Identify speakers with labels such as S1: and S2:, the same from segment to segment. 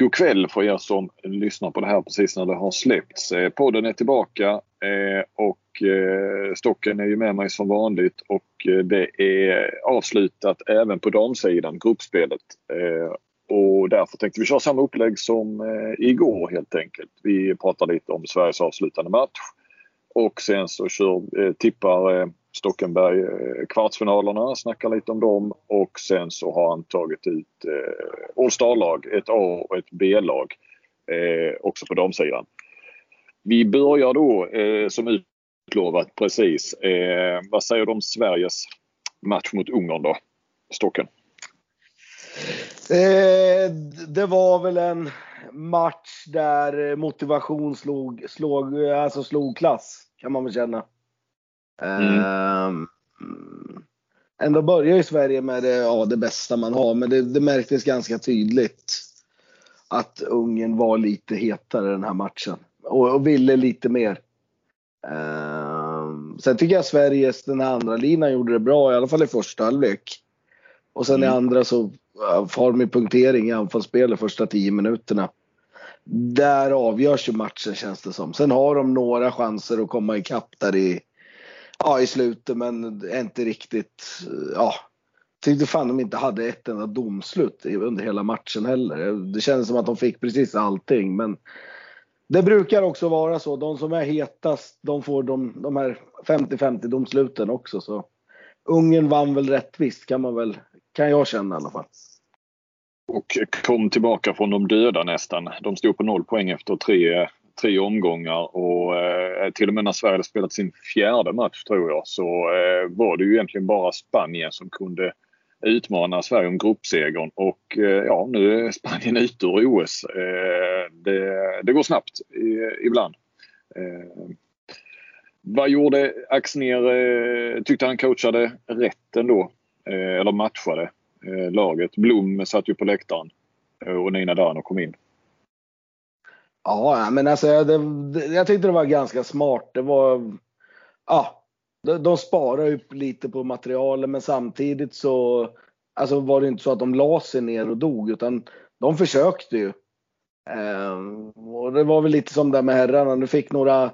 S1: God kväll för er som lyssnar på det här precis när det har släppts. Eh, podden är tillbaka eh, och eh, Stocken är ju med mig som vanligt och eh, det är avslutat även på damsidan, gruppspelet. Eh, och därför tänkte vi köra samma upplägg som eh, igår helt enkelt. Vi pratar lite om Sveriges avslutande match och sen så kör, tippar Stockenberg eh, kvartsfinalerna, snackar lite om dem och sen så har han tagit ut eh, All Star-lag, ett A och ett B-lag eh, också på damsidan. Vi börjar då eh, som utlovat precis. Eh, vad säger du om Sveriges match mot Ungern då? Stocken?
S2: Eh, det var väl en match där motivation slog, slog, alltså slog klass kan man väl känna. Mm. Um, ändå börjar ju Sverige med det, ja, det bästa man har, men det, det märktes ganska tydligt att Ungern var lite hetare den här matchen och, och ville lite mer. Um, sen tycker jag Sveriges, den här andra linan gjorde det bra, i alla fall i första halvlek. Och sen mm. i andra så har de punktering i anfallsspelet första tio minuterna. Där avgörs ju matchen känns det som. Sen har de några chanser att komma ikapp där i ja, i slutet men inte riktigt. Ja, tyckte fan de inte hade ett enda domslut under hela matchen heller. Det kändes som att de fick precis allting men det brukar också vara så. De som är hetast de får de, de här 50-50 domsluten också. Så Ungern vann väl rättvist kan man väl, kan jag känna i alla fall.
S1: Och kom tillbaka från de döda nästan. De stod på noll poäng efter tre tre omgångar och eh, till och med när Sverige hade spelat sin fjärde match tror jag så eh, var det ju egentligen bara Spanien som kunde utmana Sverige om gruppsegern och eh, ja nu är Spanien ute ur OS. Eh, det, det, går snabbt ibland. Eh, vad gjorde Axner? Eh, tyckte han coachade rätt ändå? Eh, eller matchade eh, laget? Blom satt ju på läktaren eh, och Nina Dano kom in.
S2: Ja, men alltså det, jag tyckte det var ganska smart. Det var, ja, de, de sparar ju lite på materialet men samtidigt så alltså var det inte så att de la sig ner och dog utan de försökte ju. Ehm, och det var väl lite som där med herrarna. Du fick några,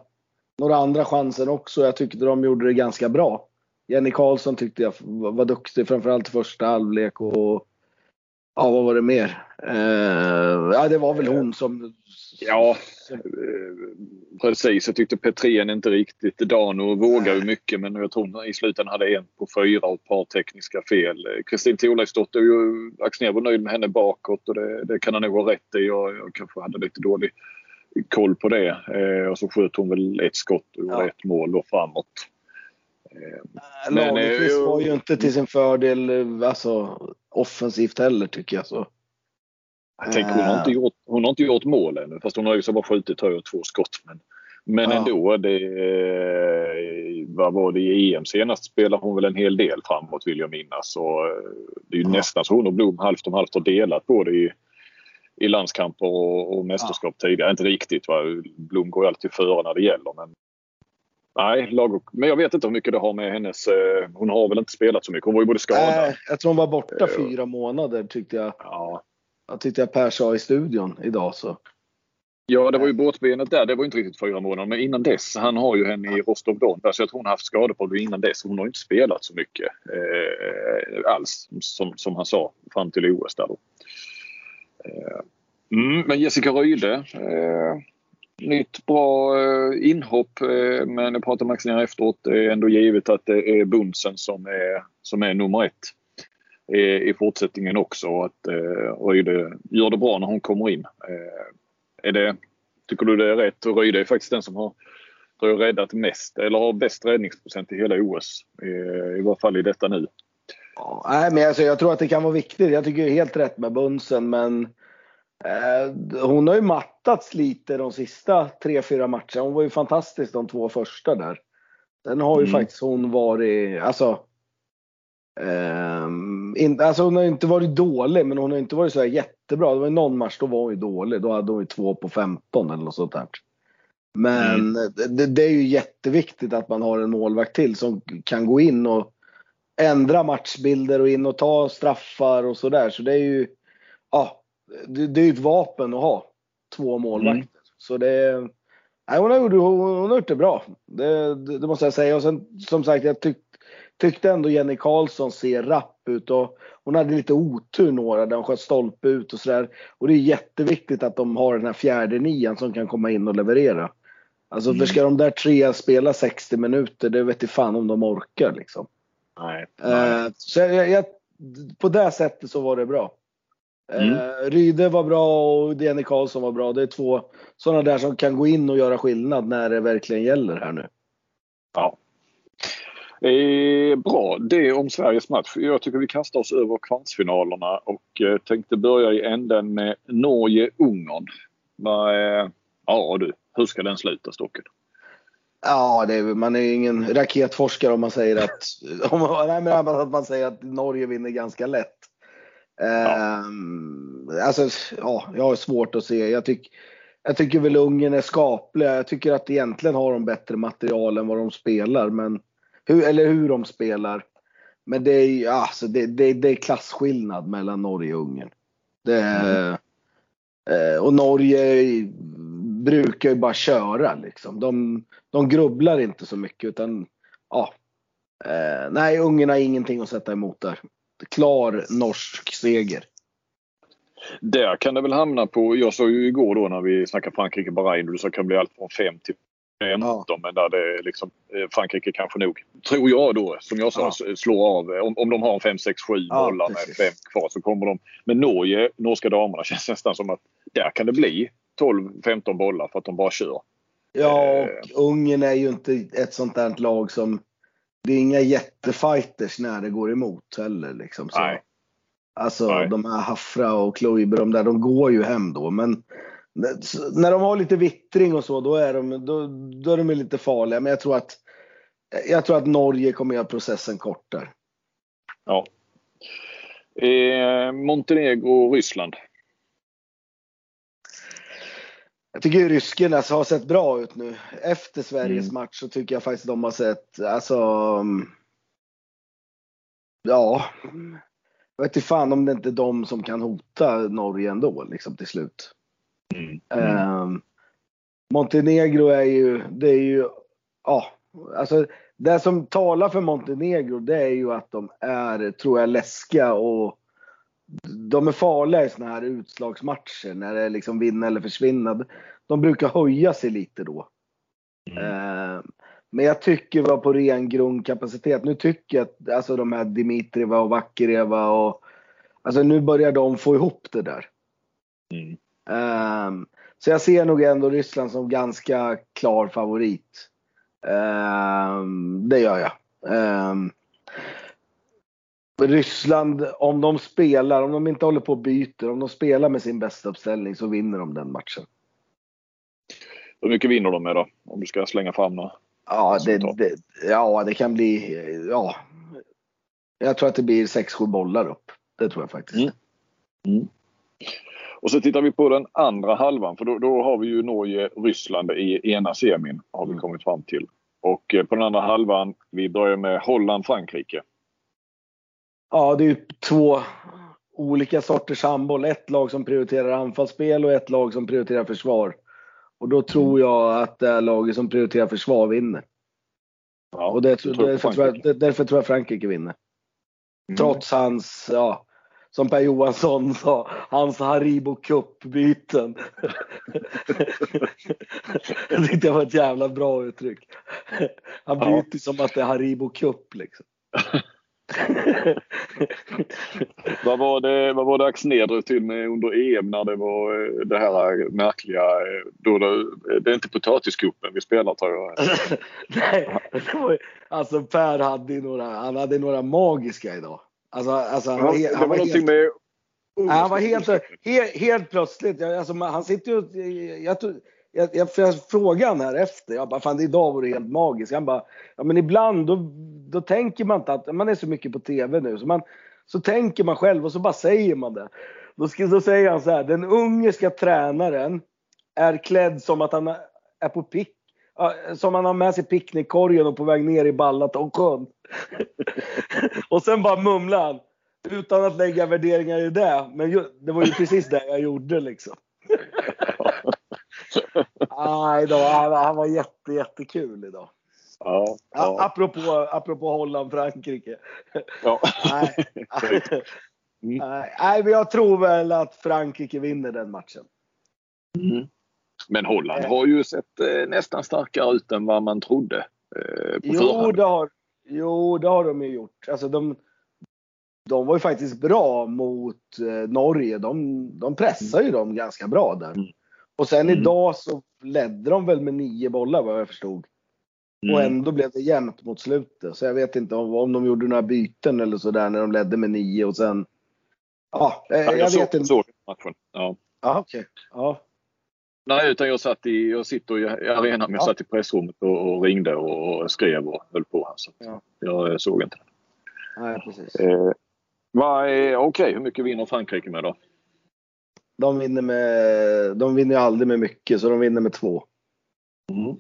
S2: några andra chanser också. Jag tyckte de gjorde det ganska bra. Jenny Karlsson tyckte jag var, var duktig, framförallt i första halvlek och ja, vad var det mer? Eh, ja, det var väl hon som
S1: Ja, eh, precis. Jag tyckte Petrén inte riktigt. Dano vågar ju mycket men jag tror i slutändan hade en på fyra och ett par tekniska fel. Kristin Thorleifsdotter, Axnér var nöjd med henne bakåt och det, det kan han nog ha rätt i. Jag, jag kanske hade lite dålig koll på det. Eh, och så sköt hon väl ett skott och ja. ett mål då framåt.
S2: Eh, Lagerqvist eh, var ju inte till sin fördel alltså, offensivt heller tycker jag. Så.
S1: Jag tänker, hon, har inte gjort, hon har inte gjort mål ännu fast hon har ju så bara skjutit två skott. Men, men ja. ändå, det, vad var det i EM senast spelade hon väl en hel del framåt vill jag minnas. Och eh, det är ju ja. nästan så hon och Blom halvt om halvt har delat både i, i landskamper och, och mästerskap ja. tidigare. Inte riktigt. Va? Blom går ju alltid före när det gäller. Men, nej, lag, men jag vet inte hur mycket det har med hennes... Eh, hon har väl inte spelat så mycket. Hon var ju både skadad. Nej,
S2: jag tror hon var borta fyra månader tyckte jag.
S1: Ja.
S2: Jag tyckte jag Per sa i studion idag så.
S1: Ja, det var ju båtbenet där. Det var inte riktigt fyra månader. Men innan dess. Han har ju henne i Rostov Don. Så alltså, jag tror hon har haft skador på det innan dess. Hon har inte spelat så mycket eh, alls. Som, som han sa fram till OS där då. Eh, mm, men Jessica Ryde, Eh, nytt bra eh, inhopp. Eh, men jag pratade med Maxine efteråt. Det är ändå givet att det är Bunsen som är, som är nummer ett i fortsättningen också. Att eh, Röjde gör det bra när hon kommer in. Eh, är det, tycker du det är rätt? Röjde är faktiskt den som har tror jag, räddat mest eller har bäst räddningsprocent i hela OS. I, i varje fall i detta nu.
S2: Ja, nej, men alltså, jag tror att det kan vara viktigt. Jag tycker helt rätt med Bunsen men eh, hon har ju mattats lite de sista tre, fyra matcherna. Hon var ju fantastisk de två första där. Sen har ju mm. faktiskt hon varit, alltså in, alltså hon har inte varit dålig, men hon har inte varit så jättebra. Det var någon match då var hon ju dålig. Då hade hon ju 2 på 15 eller något sånt där. Men mm. det, det, är ju jätteviktigt att man har en målvakt till som kan gå in och ändra matchbilder och in och ta straffar och sådär. Så det är ju, ja, det, det är ett vapen att ha. Två målvakter. Mm. Så det nej, hon, har gjort, hon har gjort det bra. Det, det, det, måste jag säga. Och sen som sagt, jag tyck, tyckte ändå Jenny Karlsson ser rapp ut. Och hon hade lite otur några där hon sköt stolpe ut och sådär. Och det är jätteviktigt att de har den här fjärde nian som kan komma in och leverera. Alltså mm. för ska de där tre spela 60 minuter, det vet inte fan om de orkar liksom.
S1: Nej. nej.
S2: Uh, så jag, jag, på det sättet så var det bra. Mm. Uh, Ryde var bra och Jenny Karlsson var bra. Det är två sådana där som kan gå in och göra skillnad när det verkligen gäller här nu.
S1: Ja. Eh, bra, det om Sveriges match. Jag tycker vi kastar oss över kvartsfinalerna och eh, tänkte börja i änden med Norge-Ungern. Eh, ja du, hur ska den sluta Stocken?
S2: Ja, det är, man är ingen raketforskare om man säger att, om, nej, men att man säger att Norge vinner ganska lätt. Ja. Um, alltså, ja, jag har svårt att se. Jag, tyck, jag tycker väl Ungern är skapliga. Jag tycker att egentligen har de bättre material än vad de spelar. Men, hur, eller hur de spelar. Men det är, alltså, det, det, det är klasskillnad mellan Norge och Ungern. Det, mm. eh, och Norge brukar ju bara köra liksom. De, de grubblar inte så mycket utan ja. Eh, nej, Ungern har ingenting att sätta emot där. Klar norsk seger.
S1: Där kan det väl hamna på, jag sa ju igår då när vi snackade Frankrike-Bahrain, du sa kan bli allt från 5 till 15 ja. men där det liksom eh, Frankrike kanske nog, tror jag då, som jag sa, ja. slår av. Om, om de har en 5, 6, 7 ja, bollar med 5 kvar så kommer de. Men Norge, norska damerna känns nästan som att där kan det bli 12-15 bollar för att de bara kör.
S2: Ja, och eh. Ungern är ju inte ett sånt där lag som... Det är inga jättefighters när det går emot heller. Liksom, så. Nej. Alltså Nej. de här Hafra och Kloiber, de där, de går ju hem då. Men när de har lite vittring och så, då är de, då, då är de lite farliga. Men jag tror att, jag tror att Norge kommer göra processen kort där.
S1: Ja. Eh, Montenegro och Ryssland.
S2: Jag tycker ryskarna har sett bra ut nu. Efter Sveriges mm. match så tycker jag faktiskt de har sett, alltså. Ja. Jag vet inte fan om det inte är de som kan hota Norge ändå liksom till slut. Mm. Mm. Montenegro är ju, det är ju, ja, alltså det som talar för Montenegro det är ju att de är, tror jag, läskiga och de är farliga i såna här utslagsmatcher när det är liksom vinna eller försvinna. De brukar höja sig lite då. Mm. Eh, men jag tycker vi var på ren grundkapacitet. Nu tycker jag att alltså de här Dimitrieva och Vakireva och alltså nu börjar de få ihop det där. Mm. Um, så jag ser nog ändå Ryssland som ganska klar favorit. Um, det gör jag. Um, Ryssland, om de spelar, om de inte håller på och byter, om de spelar med sin bästa uppställning så vinner de den matchen.
S1: Hur mycket vinner de med då? Om du ska slänga fram några?
S2: Ja, det, det, ja, det kan bli, ja. Jag tror att det blir 6-7 bollar upp. Det tror jag faktiskt. Mm. Mm.
S1: Och så tittar vi på den andra halvan för då, då har vi ju Norge-Ryssland i ena semin har vi mm. kommit fram till. Och eh, på den andra halvan, vi börjar med Holland-Frankrike.
S2: Ja, det är två olika sorters handboll. Ett lag som prioriterar anfallsspel och ett lag som prioriterar försvar. Och då tror mm. jag att det är laget som prioriterar försvar vinner. Ja, och det, därför, tror jag, därför tror jag Frankrike vinner. Mm. Trots hans, ja, som Per Johansson sa, hans Haribo Cup-byten. det tyckte jag var ett jävla bra uttryck. Han byter ja. som att det är Haribo Cup liksom.
S1: vad, var det, vad var det Axnér till med under EM när det var eh, det här märkliga, eh, då det, det är inte potatiskuppen vi spelar tror jag.
S2: Nej, var, alltså Per hade några, han hade några magiska idag. Alltså, alltså han,
S1: han, han var, var helt, med
S2: han var helt, helt, helt plötsligt, alltså, han sitter ju, jag, jag, jag, jag frågade han här efter, jag bara fan idag var det helt magiskt. Han bara, ja men ibland då, då tänker man inte att, man är så mycket på TV nu, så, man, så tänker man själv och så bara säger man det. Då, ska, då säger han så här, den ungerska tränaren är klädd som att han är på pick, som han har med sig picknickkorgen och på väg ner i Ballatonsjön. och sen bara mumlar han, utan att lägga värderingar i det. Men ju, det var ju precis det jag gjorde liksom. Nej då, han, han var jätte, jättekul idag.
S1: Ja, ja.
S2: Apropå, apropå Holland-Frankrike.
S1: ja.
S2: Nej.
S1: Mm.
S2: Nej, nej, men jag tror väl att Frankrike vinner den matchen.
S1: Mm. Men Holland
S2: Eh.
S1: har ju sett eh, nästan starkare ut än vad man trodde eh,
S2: Jo
S1: förhand.
S2: det, har, jo, det har de ju gjort. Alltså de, de var ju faktiskt bra mot eh, Norge. De, de pressade ju dem ganska bra där.
S1: Mm.
S2: Och sen
S1: Mm.
S2: idag så ledde de väl med nio bollar vad jag förstod. Och
S1: Mm.
S2: ändå blev det jämnt mot slutet. Så jag vet inte om, om de gjorde några byten eller sådär när de ledde med nio och sen... Ja, eh,
S1: Ja,
S2: jag,
S1: såg-
S2: vet inte.
S1: såg matchen. Ja.
S2: Ja, okej. Ja.
S1: Nej, utan jag satt i, jag sitter i arenan, men jag
S2: Ja.
S1: satt i pressrummet och, och ringde och, och skrev och höll på. Här, så
S2: Ja.
S1: Jag eh, såg inte.
S2: Nej, precis.
S1: Eh, Okej, hur mycket vinner Frankrike med då?
S2: De vinner med... De vinner aldrig med mycket, så de vinner med två.
S1: Mm.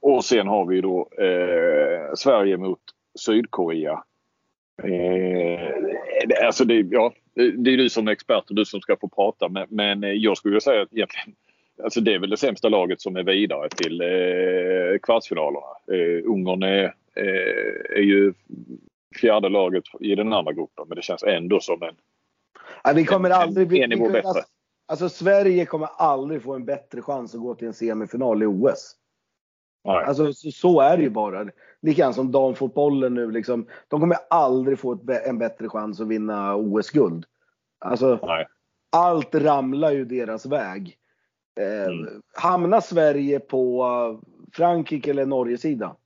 S1: Och sen har vi då eh, Sverige mot Sydkorea. Eh, det, alltså det, ja, det är du som är expert och du som ska få prata men, men eh, jag skulle säga att egentligen Alltså det är väl det sämsta laget som är vidare till eh, kvartsfinalerna. Eh, Ungern är, eh, är ju fjärde laget i den andra gruppen men det känns ändå som en...
S2: Ja, vi kommer
S1: En-
S2: aldrig... Vi,
S1: en nivå bättre.
S2: alltså, alltså Sverige kommer aldrig få en bättre chans att gå till en semifinal i OS.
S1: Nej.
S2: Alltså så, så är det ju bara. Likadant som damfotbollen nu liksom. De kommer aldrig få ett, en bättre chans att vinna OS-guld. Alltså
S1: Nej.
S2: allt ramlar ju deras väg. Eh,
S1: Mm.
S2: Hamnar Sverige på Frankrike eller Norge-sidan?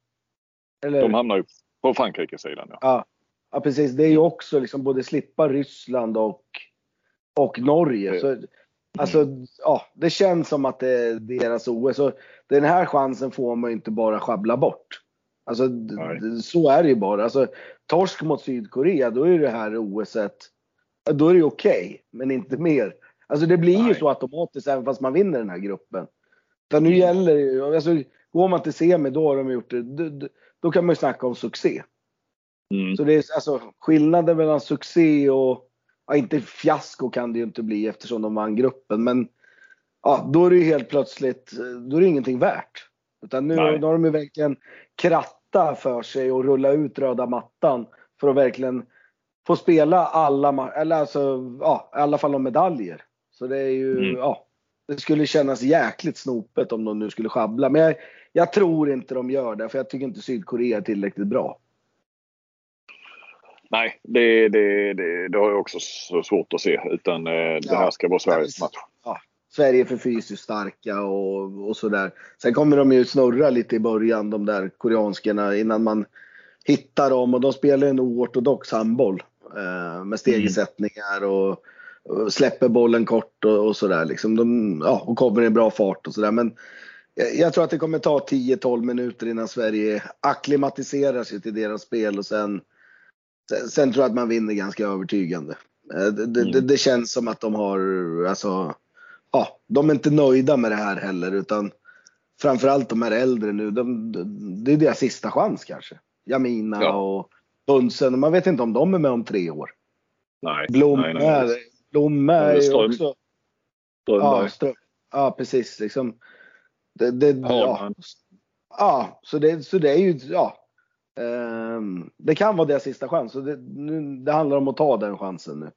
S2: Eller?
S1: De hamnar ju på Frankrike-sidan. Ja.
S2: Ja, ja precis. Det är ju också liksom både slippa Ryssland och, och Norge. Så, alltså, ja, det känns som att det är deras OS. Och den här chansen får man ju inte bara sjabbla bort. Alltså,
S1: Nej.
S2: så är det ju bara. Alltså, torsk mot Sydkorea, då är det här OS då är det ju okej, men inte mer. Alltså det blir ju
S1: Nej.
S2: så automatiskt även fast man vinner den här gruppen. Utan nu gäller det ju, alltså, går man till semi då har de gjort det, då, då- då kan man ju snacka om succé.
S1: Mm.
S2: Så det är alltså skillnaden mellan succé och, ja inte fiasko kan det ju inte bli eftersom de vann gruppen men ja, då är det ju helt plötsligt, då är det ingenting värt. Utan nu,
S1: Nej.
S2: nu har de ju verkligen kratta för sig och rulla ut röda mattan för att verkligen få spela alla, eller alltså, ja, i alla fall om medaljer. Så det är ju,
S1: Mm.
S2: ja, det skulle kännas jäkligt snopet om de nu skulle sjabbla. Men jag, jag tror inte de gör det för jag tycker inte Sydkorea är tillräckligt bra.
S1: Nej, det, det, det, det har jag också så svårt att se. Utan eh, det
S2: Ja.
S1: här ska vara Sveriges match.
S2: Sverige är för fysiskt starka och, och sådär. Sen kommer de ju snurra lite i början, de där koreanskerna, innan man hittar dem. Och de spelar en oortodox handboll. Eh, med stegersättningar och, och släpper bollen kort och, och sådär. Liksom de, ja, och kommer i bra fart och sådär. Men jag, jag tror att det kommer ta 10-12 minuter innan Sverige akklimatiserar sig till deras spel. Och sen, sen, sen tror jag att man vinner ganska övertygande. Eh, det, det, det, det känns som att de har, alltså ja, de är inte nöjda med det här heller utan framförallt de här äldre nu, de, de, det är deras sista chans kanske. Jamina
S1: Ja.
S2: och Bunsen, man vet inte om de är med om tre år.
S1: Nej.
S2: Blom
S1: nej, nej,
S2: är, Blom är
S1: Ström-
S2: också...
S1: Strömberg.
S2: Ja, Ström, ja, precis. Liksom, det, det, ja, ja, så det, så det är ju, ja. Ehm, det kan vara deras sista chans. Så det, nu, det handlar om att ta den chansen nu.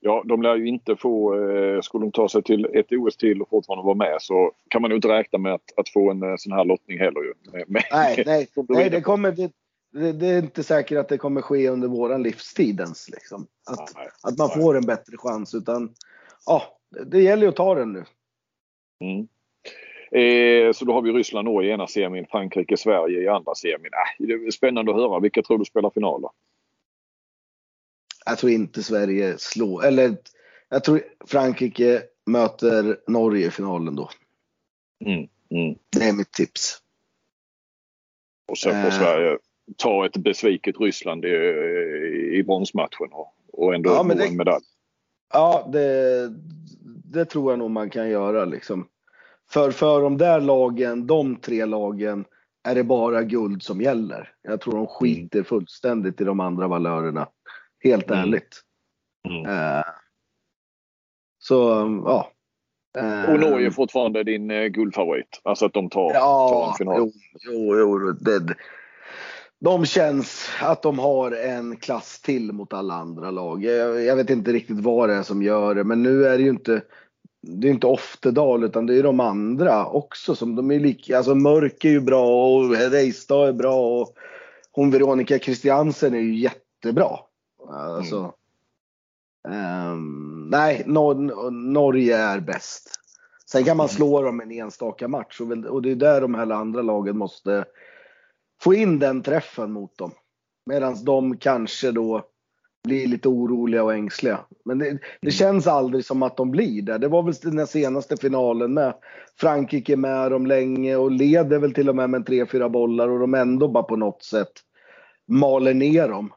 S1: Ja, de lär ju inte få, eh, skulle de ta sig till ett OS till och fortfarande vara med så kan man ju inte räkna med att, att få en eh, sån här lottning heller ju. Med-
S2: Nej, nej, nej det, kommer, det, det, det är inte säkert att det kommer ske under våran livstid ens. Liksom. Att,
S1: Nej,
S2: att man
S1: nej.
S2: får en bättre chans. Utan, ja, det, det gäller ju att ta den nu.
S1: Mm. Eh, så då har vi Ryssland, Norge i ena semin, Frankrike, Sverige i andra semin. Äh, det är spännande att höra. Vilka tror du spelar final då?
S2: Jag tror inte Sverige slår, eller jag tror Frankrike möter Norge i finalen då.
S1: Mm. Mm.
S2: Det är mitt tips.
S1: Och sen får
S2: Eh.
S1: Sverige ta ett besviket Ryssland i, i bronsmatchen och, och ändå
S2: Ja, det-
S1: en medalj.
S2: Ja, det, det tror jag nog man kan göra liksom. För, för de där lagen, de tre lagen, är det bara guld som gäller. Jag tror de skiter fullständigt i de andra valörerna. Helt
S1: Mm.
S2: ärligt.
S1: Mm.
S2: Eh, så ja. Eh,
S1: Och Norge är fortfarande din eh, guldfavorit. Alltså att de tar, tar
S2: Ja,
S1: en final.
S2: jo, jo, jo det, de känns att de har en klass till mot alla andra lag. Jag, jag vet inte riktigt vad det är som gör det, men nu är det ju inte det är inte Oftedal utan det är de andra också som de är lika, alltså Mörk är ju bra och Reistad är bra och hon Veronica Christiansen är ju jättebra. Alltså, ehm, nej, Nor- Norge är bäst. Sen kan man slå dem en enstaka match och, väl, och det är där de här andra lagen måste få in den träffen mot dem. Medan de kanske då blir lite oroliga och ängsliga. Men det, det känns aldrig som att de blir det. Det var väl den senaste finalen med. Frankrike med dem länge och leder väl till och med med tre, fyra bollar och de ändå bara på något sätt maler ner dem.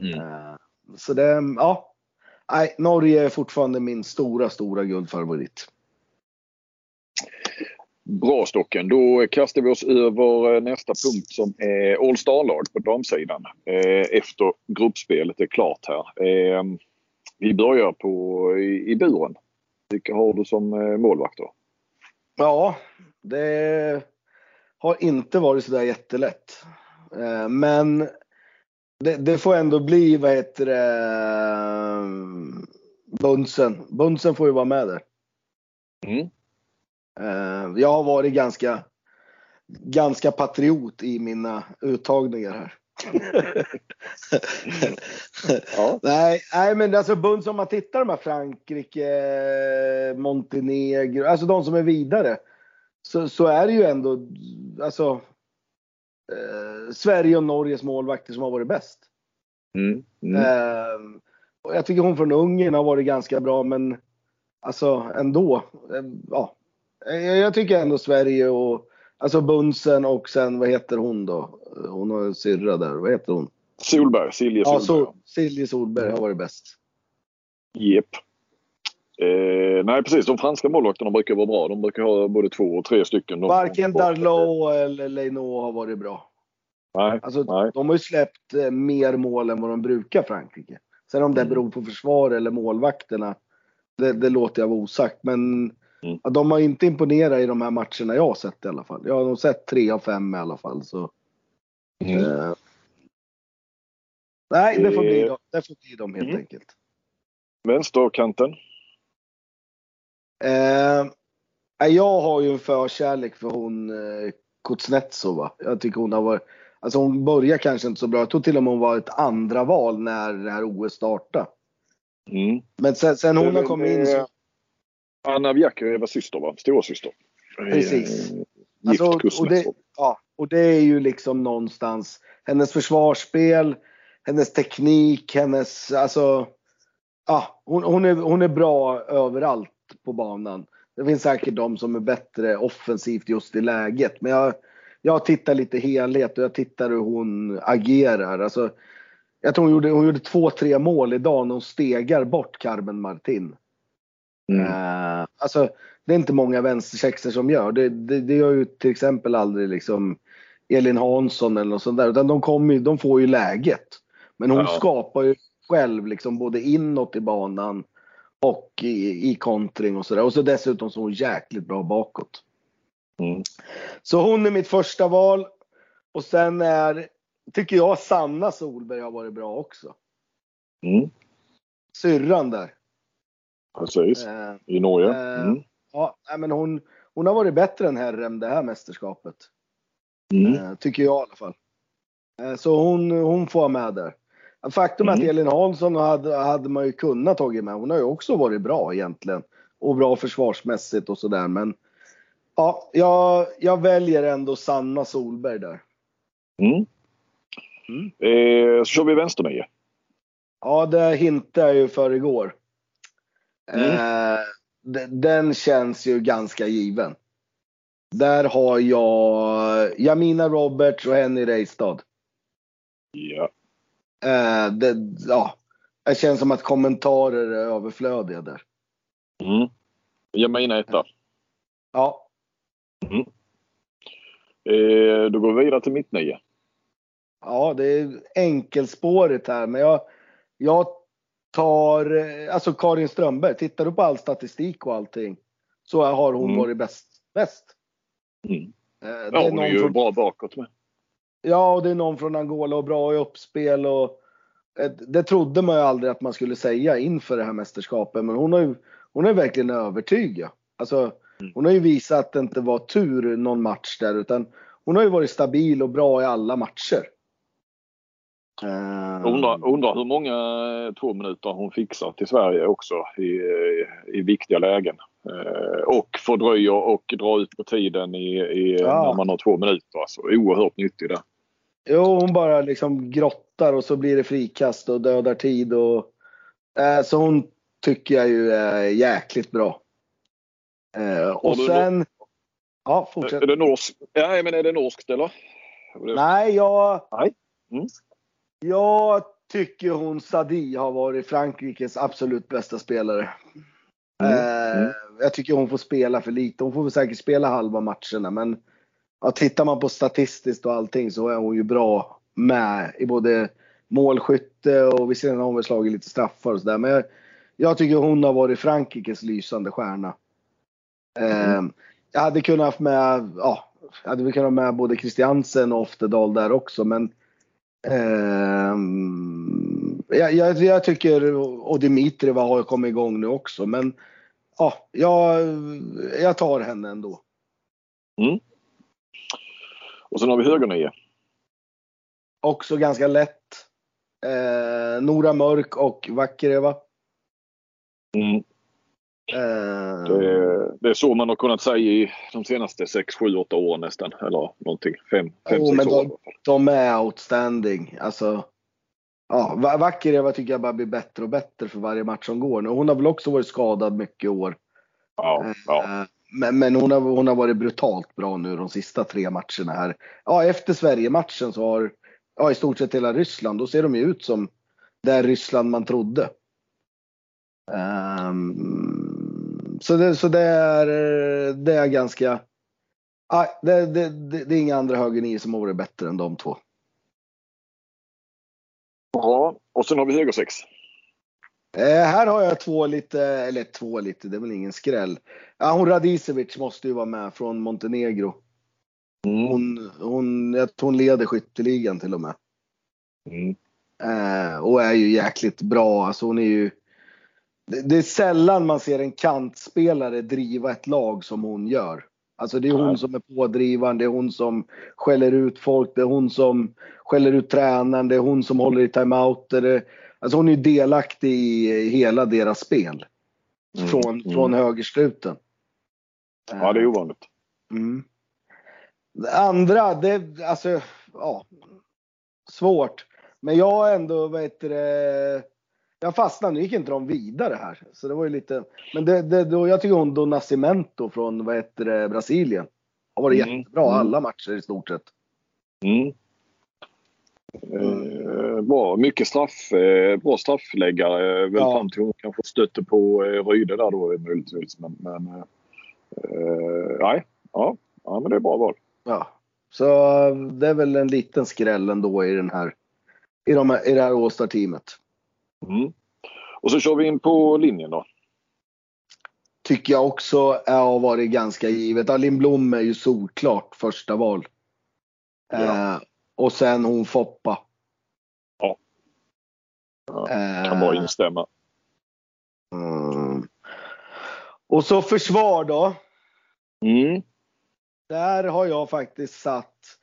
S1: Mm.
S2: Eh, Så det, ja. Nej, Norge är fortfarande min stora, stora guldfavorit.
S1: Bra Stocken. Då kastar vi oss över eh, nästa punkt som är All Star-lag på damsidan. Eh, efter gruppspelet är klart här. Eh, vi börjar på, i, i buren. Vilka har du som eh, målvakter?
S2: Ja, det har inte varit sådär jättelätt. Men det, det får ändå bli, vad heter det, eh, Bunsen. Bunsen får ju vara med där.
S1: Mm.
S2: Eh, Jag har varit ganska, ganska patriot i mina uttagningar här.
S1: Ja.
S2: nej, nej, men alltså Bunds om man tittar här Frankrike, Montenegro, alltså de som är vidare. Så, så är det ju ändå, alltså eh, Sverige och Norges målvakter som har varit bäst.
S1: Mm. Mm.
S2: Eh, och jag tycker hon från Ungern har varit ganska bra, men alltså ändå. Eh, ja. Jag, jag tycker ändå Sverige och alltså Bunsen och sen vad heter hon då? Hon har en syrra där. Vad heter hon?
S1: Solberg, Silje
S2: Ja,
S1: Solberg.
S2: så, Silje Solberg har varit bäst.
S1: Jep. Eh, nej precis, de franska målvakterna brukar vara bra. De brukar ha både två och tre stycken. De,
S2: Varken Darlot eller Leino har varit bra.
S1: Nej,
S2: Alltså,
S1: nej.
S2: de har ju släppt eh, mer mål än vad de brukar Frankrike. Sen om det
S1: Mm.
S2: beror på försvar eller målvakterna, det, det låter jag vara osagt. Men
S1: Mm.
S2: de har inte imponerat i de här matcherna jag har sett i alla fall. Jag har nog sett tre av fem i alla fall. Så,
S1: Mm.
S2: eh, nej, det får bli
S1: Eh,
S2: dem, det får bli dem helt
S1: mm.
S2: enkelt.
S1: Vänsterkanten.
S2: Eh, jag har ju en förkärlek för hon eh, Kuznetsova. Jag tycker hon har varit, alltså hon börjar kanske inte så bra. Jag tror till och med hon var ett andra val när det här OS startade.
S1: Mm.
S2: Men sen, sen hon har kommit in så,
S1: Anna Bjärk är Evas syster va? Storasyster.
S2: Precis.
S1: Eh,
S2: Alltså,
S1: Gift
S2: och
S1: Kuznetsov.
S2: det, ja, och det är ju liksom någonstans hennes försvarsspel, hennes teknik, hennes, alltså, ja, hon, hon, är, hon är bra överallt på banan. Det finns säkert de som är bättre offensivt just i läget, men jag, jag tittar lite helhet och jag tittar hur hon agerar. Alltså, jag tror hon gjorde, hon gjorde två, tre mål idag när hon stegar bort Carmen Martin.
S1: Mm.
S2: Eh, alltså, det är inte många vänstersexor som gör. Det, det, det gör ju till exempel aldrig liksom Elin Hansson eller något sånt där. Utan de, kommer, ju- de får ju läget. Men hon
S1: Ja.
S2: skapar ju själv liksom både inåt i banan och i, i kontring och sådär. Och så dessutom så är hon jäkligt bra bakåt.
S1: Mm.
S2: Så hon är mitt första val. Och sen är, tycker jag, Sanna Solberg har varit bra också.
S1: Mm.
S2: Syrran där.
S1: Precis.
S2: Eh,
S1: I Norge.
S2: eh,
S1: Mm.
S2: Ja, men hon, hon har varit bättre än Herrem det här mästerskapet.
S1: Mm.
S2: Eh, tycker jag i alla fall. Så hon, hon får med där. Faktum är
S1: Mm.
S2: att Elin Hansson hade, hade man ju kunnat tagit med. Hon har ju också varit bra egentligen. Och bra försvarsmässigt och sådär. Men ja, jag, jag väljer ändå Sanna Solberg där.
S1: Mm.
S2: Mm.
S1: Eh, så kör vi vänsternio.
S2: Ja, det hintade jag ju för igår.
S1: Mm.
S2: Eh, de- den känns ju ganska given. Där har jag Jamina Roberts och Henny Reistad.
S1: Ja.
S2: Eh, det, ja, det känns som att kommentarer är överflödiga där.
S1: Mm. Jag menar etta.
S2: Ja,
S1: Eh, då går vi vidare till mitt nio.
S2: Ja, det är enkelspårigt här, men jag, jag tar, eh, alltså Karin Strömberg, tittar du på all statistik och allting så har hon
S1: Mm.
S2: varit bäst. bäst.
S1: Mm.
S2: Eh,
S1: Ja, hon är ju
S2: från,
S1: bra bakåt med.
S2: ja, och det är någon från Angola och bra i uppspel och eh, det trodde man ju aldrig att man skulle säga inför det här mästerskapet, men hon har ju, hon har verkligen övertygat. Alltså,
S1: Mm.
S2: hon har ju visat att det inte var tur någon match där, utan hon har ju varit stabil och bra i alla matcher. Eh,
S1: Undrar, undrar hur många eh, två minuter hon fixar till Sverige också i, i viktiga lägen. Eh, och fördröjer och drar ut på tiden i, i,
S2: Ja.
S1: när man har två minuter. Alltså, oerhört nyttig där.
S2: Jo, hon bara liksom grottar och så blir det frikast och dödar tid. Och, eh, så hon tycker jag ju är jäkligt bra. Eh, och sen... Ja, fortsätt.
S1: Är det norskt? Ja, men är det norskt eller?
S2: Nej, jag...
S1: Nej. Mm.
S2: Jag tycker hon Sadi har varit Frankrikes absolut bästa spelare.
S1: Mm.
S2: Eh,
S1: Mm.
S2: Jag tycker hon får spela för lite. Hon får väl säkert spela halva matcherna men ja, tittar man på statistiskt och allting så är hon ju bra med i både målskytte och visserligen har hon väl slagit lite straffar och sådär. Men jag, jag tycker hon har varit Frankrikes lysande stjärna. Eh, jag hade kunnat haft med, ja, jag hade väl kunnat ha med både Christiansen och Oftedal där också men jag, jag, jag tycker, och Dimitrieva har kommit igång nu också, men ja, jag, jag tar henne ändå.
S1: Och sen har vi högernio.
S2: Också ganska lätt. Eh, Nora Mörk och Vakireva.
S1: Mm.
S2: Eh,
S1: Det, det är så man har kunnat säga i de senaste 6, 7, 8 åren nästan. Eller någonting. 5, 5
S2: Jo,
S1: 6
S2: men
S1: år. fall.
S2: de är outstanding. Alltså, ja, Va- Vakireva tycker jag bara blir bättre och bättre för varje match som går. Hon har väl också varit skadad mycket i år.
S1: Ja, ja.
S2: Eh, Men, men hon, har, hon har varit brutalt bra nu de sista tre matcherna här. Ja, efter Sverige-matchen så har ja, i stort sett hela Ryssland, då ser de ju ut som det Ryssland man trodde. Ehm, så det, så det, är, det är ganska... Ja, det, det, det, det är inga andra högernio som har varit bättre än de två.
S1: Bra. Och sen har vi högersex.
S2: Eh, här har jag två lite, eller två lite, det är väl ingen skräll. Ja, hon Radicevic måste ju vara med från Montenegro.
S1: Mm.
S2: Hon, hon, jag tror hon leder skytteligan till och med.
S1: Mm.
S2: Eh, och är ju jäkligt bra. Alltså hon är ju, det, är sällan man ser en kantspelare driva ett lag som hon gör. Alltså det är hon som är pådrivande, det är hon som skäller ut folk, det är hon som skäller ut tränaren, det är hon som håller i timeouter. Alltså hon är delaktig i hela deras spel.
S1: Mm.
S2: Från,
S1: Mm.
S2: från högersluten.
S1: Ja, det är ovanligt.
S2: Mm. Det andra, det, alltså, ja. Svårt. Men jag har ändå, vad heter det, jag fastnade, nu gick inte de vidare här. Så det var ju lite, men det, det, då, jag tycker hon Nascimento från, vad heter det, Brasilien. Har varit
S1: Mm.
S2: jättebra
S1: Mm.
S2: alla matcher i stort sett.
S1: Mm. Eh, bra. Mycket straff, eh, bra straffläggare. Väl
S2: Ja.
S1: fram till hon kanske stötte på eh, Ryde där då möjligtvis. Men, men eh, eh, nej. Ja. ja, men det är bra val.
S2: Ja. Så det är väl en liten skräll ändå i den här, i, de här, i det här All-Star-teamet.
S1: Mm. Och så kör vi in på linjen då.
S2: Tycker jag också har varit ganska givet. Alin Blom är ju solklart första val.
S1: Ja.
S2: Eh, och sen hon Foppa.
S1: Ja. Ja,
S2: Eh,
S1: Kan bara instämma.
S2: mm. Och så försvar då.
S1: Mm.
S2: Där har jag faktiskt satt.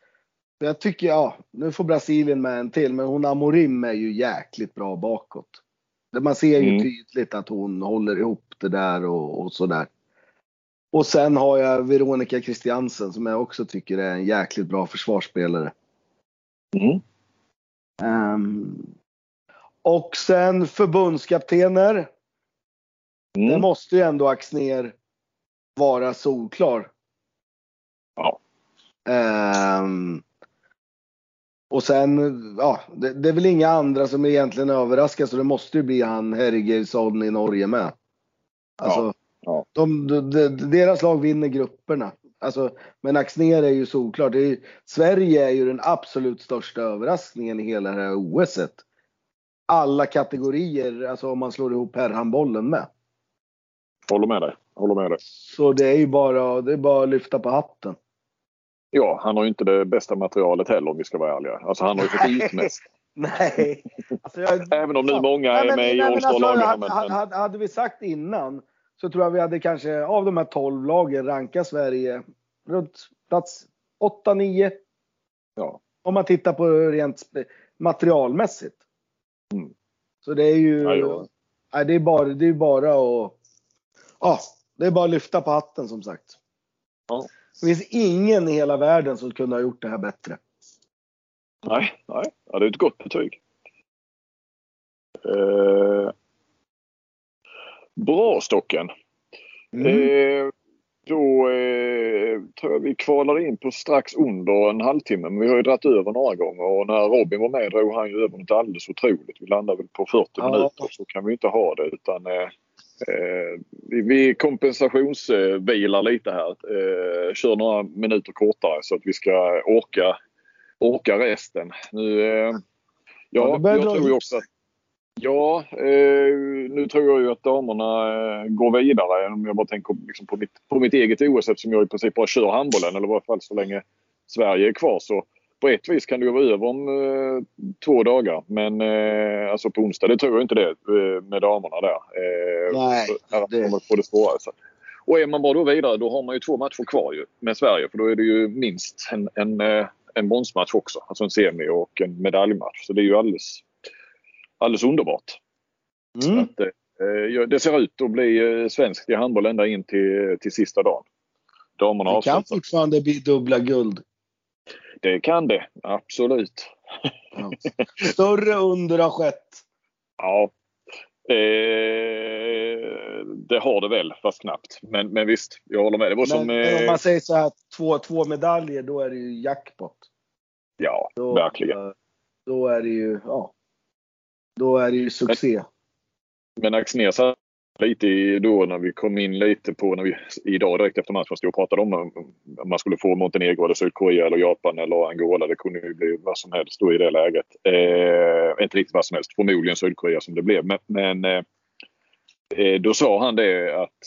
S2: Jag tycker, ja, nu får Brasilien med en till, men hon Amorim är ju jäkligt bra bakåt. Man ser ju
S1: Mm.
S2: tydligt att hon håller ihop det där och, och sådär. Och sen har jag Veronica Christiansen som jag också tycker är en jäkligt bra försvarsspelare.
S1: Mm.
S2: Ehm, och sen förbundskaptener. Det
S1: Mm.
S2: måste ju ändå Axner vara solklar.
S1: Ja.
S2: Ehm, och sen, ja, det, det är väl inga andra som egentligen överraskar så det måste ju bli han Hergersson i Norge med. Alltså,
S1: ja.
S2: De, de, de, deras lag vinner grupperna. Alltså, men Axnér är ju solklart. Är, Sverige är ju den absolut största överraskningen i hela det här OSet. Alla kategorier, alltså om man slår ihop herrhandbollen med.
S1: Håller med dig. Håller med dig.
S2: Så det är ju bara, det är bara att lyfta på hatten.
S1: Ja, han har ju inte det bästa materialet heller om vi ska vara ärliga. Alltså han har ju fått ut mest.
S2: Nej. Alltså jag,
S1: Även om nu många är med i All-star-lagen.
S2: Alltså, hade, hade, vi sagt innan så tror jag vi hade kanske av de här 12 lagen rankat Sverige runt plats 8-9.
S1: Ja.
S2: Om man tittar på rent materialmässigt.
S1: Mm.
S2: Så det är ju...
S1: Ja,
S2: nej, det är bara, det är bara att... Ja, det är bara att lyfta på hatten som sagt.
S1: Ja.
S2: Det finns ingen i hela världen som kunde ha gjort det här bättre.
S1: Nej, nej. Ja, det är ett gott betyg. Eh, bra Stocken.
S2: Mm.
S1: Eh, då eh, tror jag vi kvalar in på strax under en halvtimme. Men vi har ju dragit över några gånger och när Robin var med drog han ju över något alldeles otroligt. Vi landade väl på 40
S2: Ja.
S1: minuter. Så kan vi inte ha det utan eh, vi, vi kompensationsvilar lite här. Eh, kör några minuter kortare så att vi ska orka, orka resten. Nu, eh,
S2: Ja,
S1: jag tror också att Ja, eh, nu tror jag ju att damerna går vidare. Om jag bara tänker liksom på, mitt, på mitt eget OS eftersom jag i princip bara kör handbollen eller i varje fall så länge Sverige är kvar. Så på ett vis kan det ju vara över om eh, två dagar. Men eh, alltså på onsdag, det tror jag inte det eh, med damerna där. Eh,
S2: Nej,
S1: här
S2: det-
S1: få det svårare. Så. Och är man bara då vidare då har man ju två matcher kvar ju med Sverige för då är det ju minst en, en, eh, en bronsmatch också. Alltså en semi och en medaljmatch. Så det är ju alldeles, alldeles underbart.
S2: Mm.
S1: Att, eh, det ser ut att bli svenskt i handboll ända in till, till sista dagen. Damerna
S2: Det kan
S1: avslutar.
S2: fortfarande bli dubbla guld.
S1: Det kan det, absolut.
S2: Ja. Större under har skett.
S1: Ja. Eh, det har det väl, fast knappt. Men, men visst, jag håller med. Det var
S2: Men,
S1: som...
S2: men om
S1: Eh,
S2: man säger så här, två, två medaljer, då är det ju jackpot.
S1: ja,
S2: Då,
S1: verkligen.
S2: Då är det ju, ja. Då är det ju succé.
S1: Men Axnér satt lite i, då när vi kom in lite på, när vi, idag direkt efter matchen, stod och pratade om om man skulle få Montenegro eller Sydkorea eller Japan eller Angola. Det kunde ju bli vad som helst då i det läget. Eh, inte riktigt vad som helst, förmodligen Sydkorea som det blev. Men, men eh, eh då sa han det att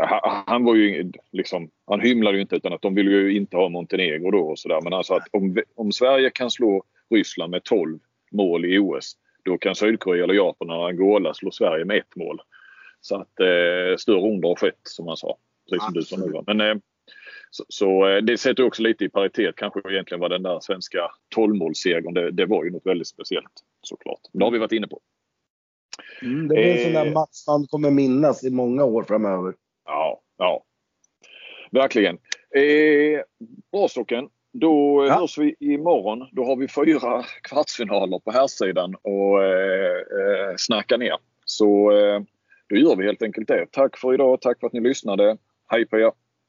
S1: eh, han, var ju liksom, han hymlade ju inte utan att de ville ju inte ha Montenegro då och sådär. Men alltså att om, om Sverige kan slå Ryssland med 12 mål i OS då kan Sydkorea eller Japan eller Angola slå Sverige med ett mål. Så att eh, större under har skett som han sa. Precis som du sa nu. Men, eh, så, så eh, det sätter också lite i paritet kanske egentligen vad den där svenska 12-målssegern det, det var ju något väldigt speciellt såklart. Det har vi varit inne på.
S2: Mm, det blir en sån
S1: Eh.
S2: där match man kommer minnas i många år framöver.
S1: Ja, ja. Verkligen. Eh, bra Stocken. Då
S2: Ja.
S1: hörs vi imorgon. Då har vi fyra kvartsfinaler på här sidan och eh, eh, snacka ner. Så eh, då gör vi helt enkelt det. Tack för idag. Tack för att ni lyssnade. Hej på er!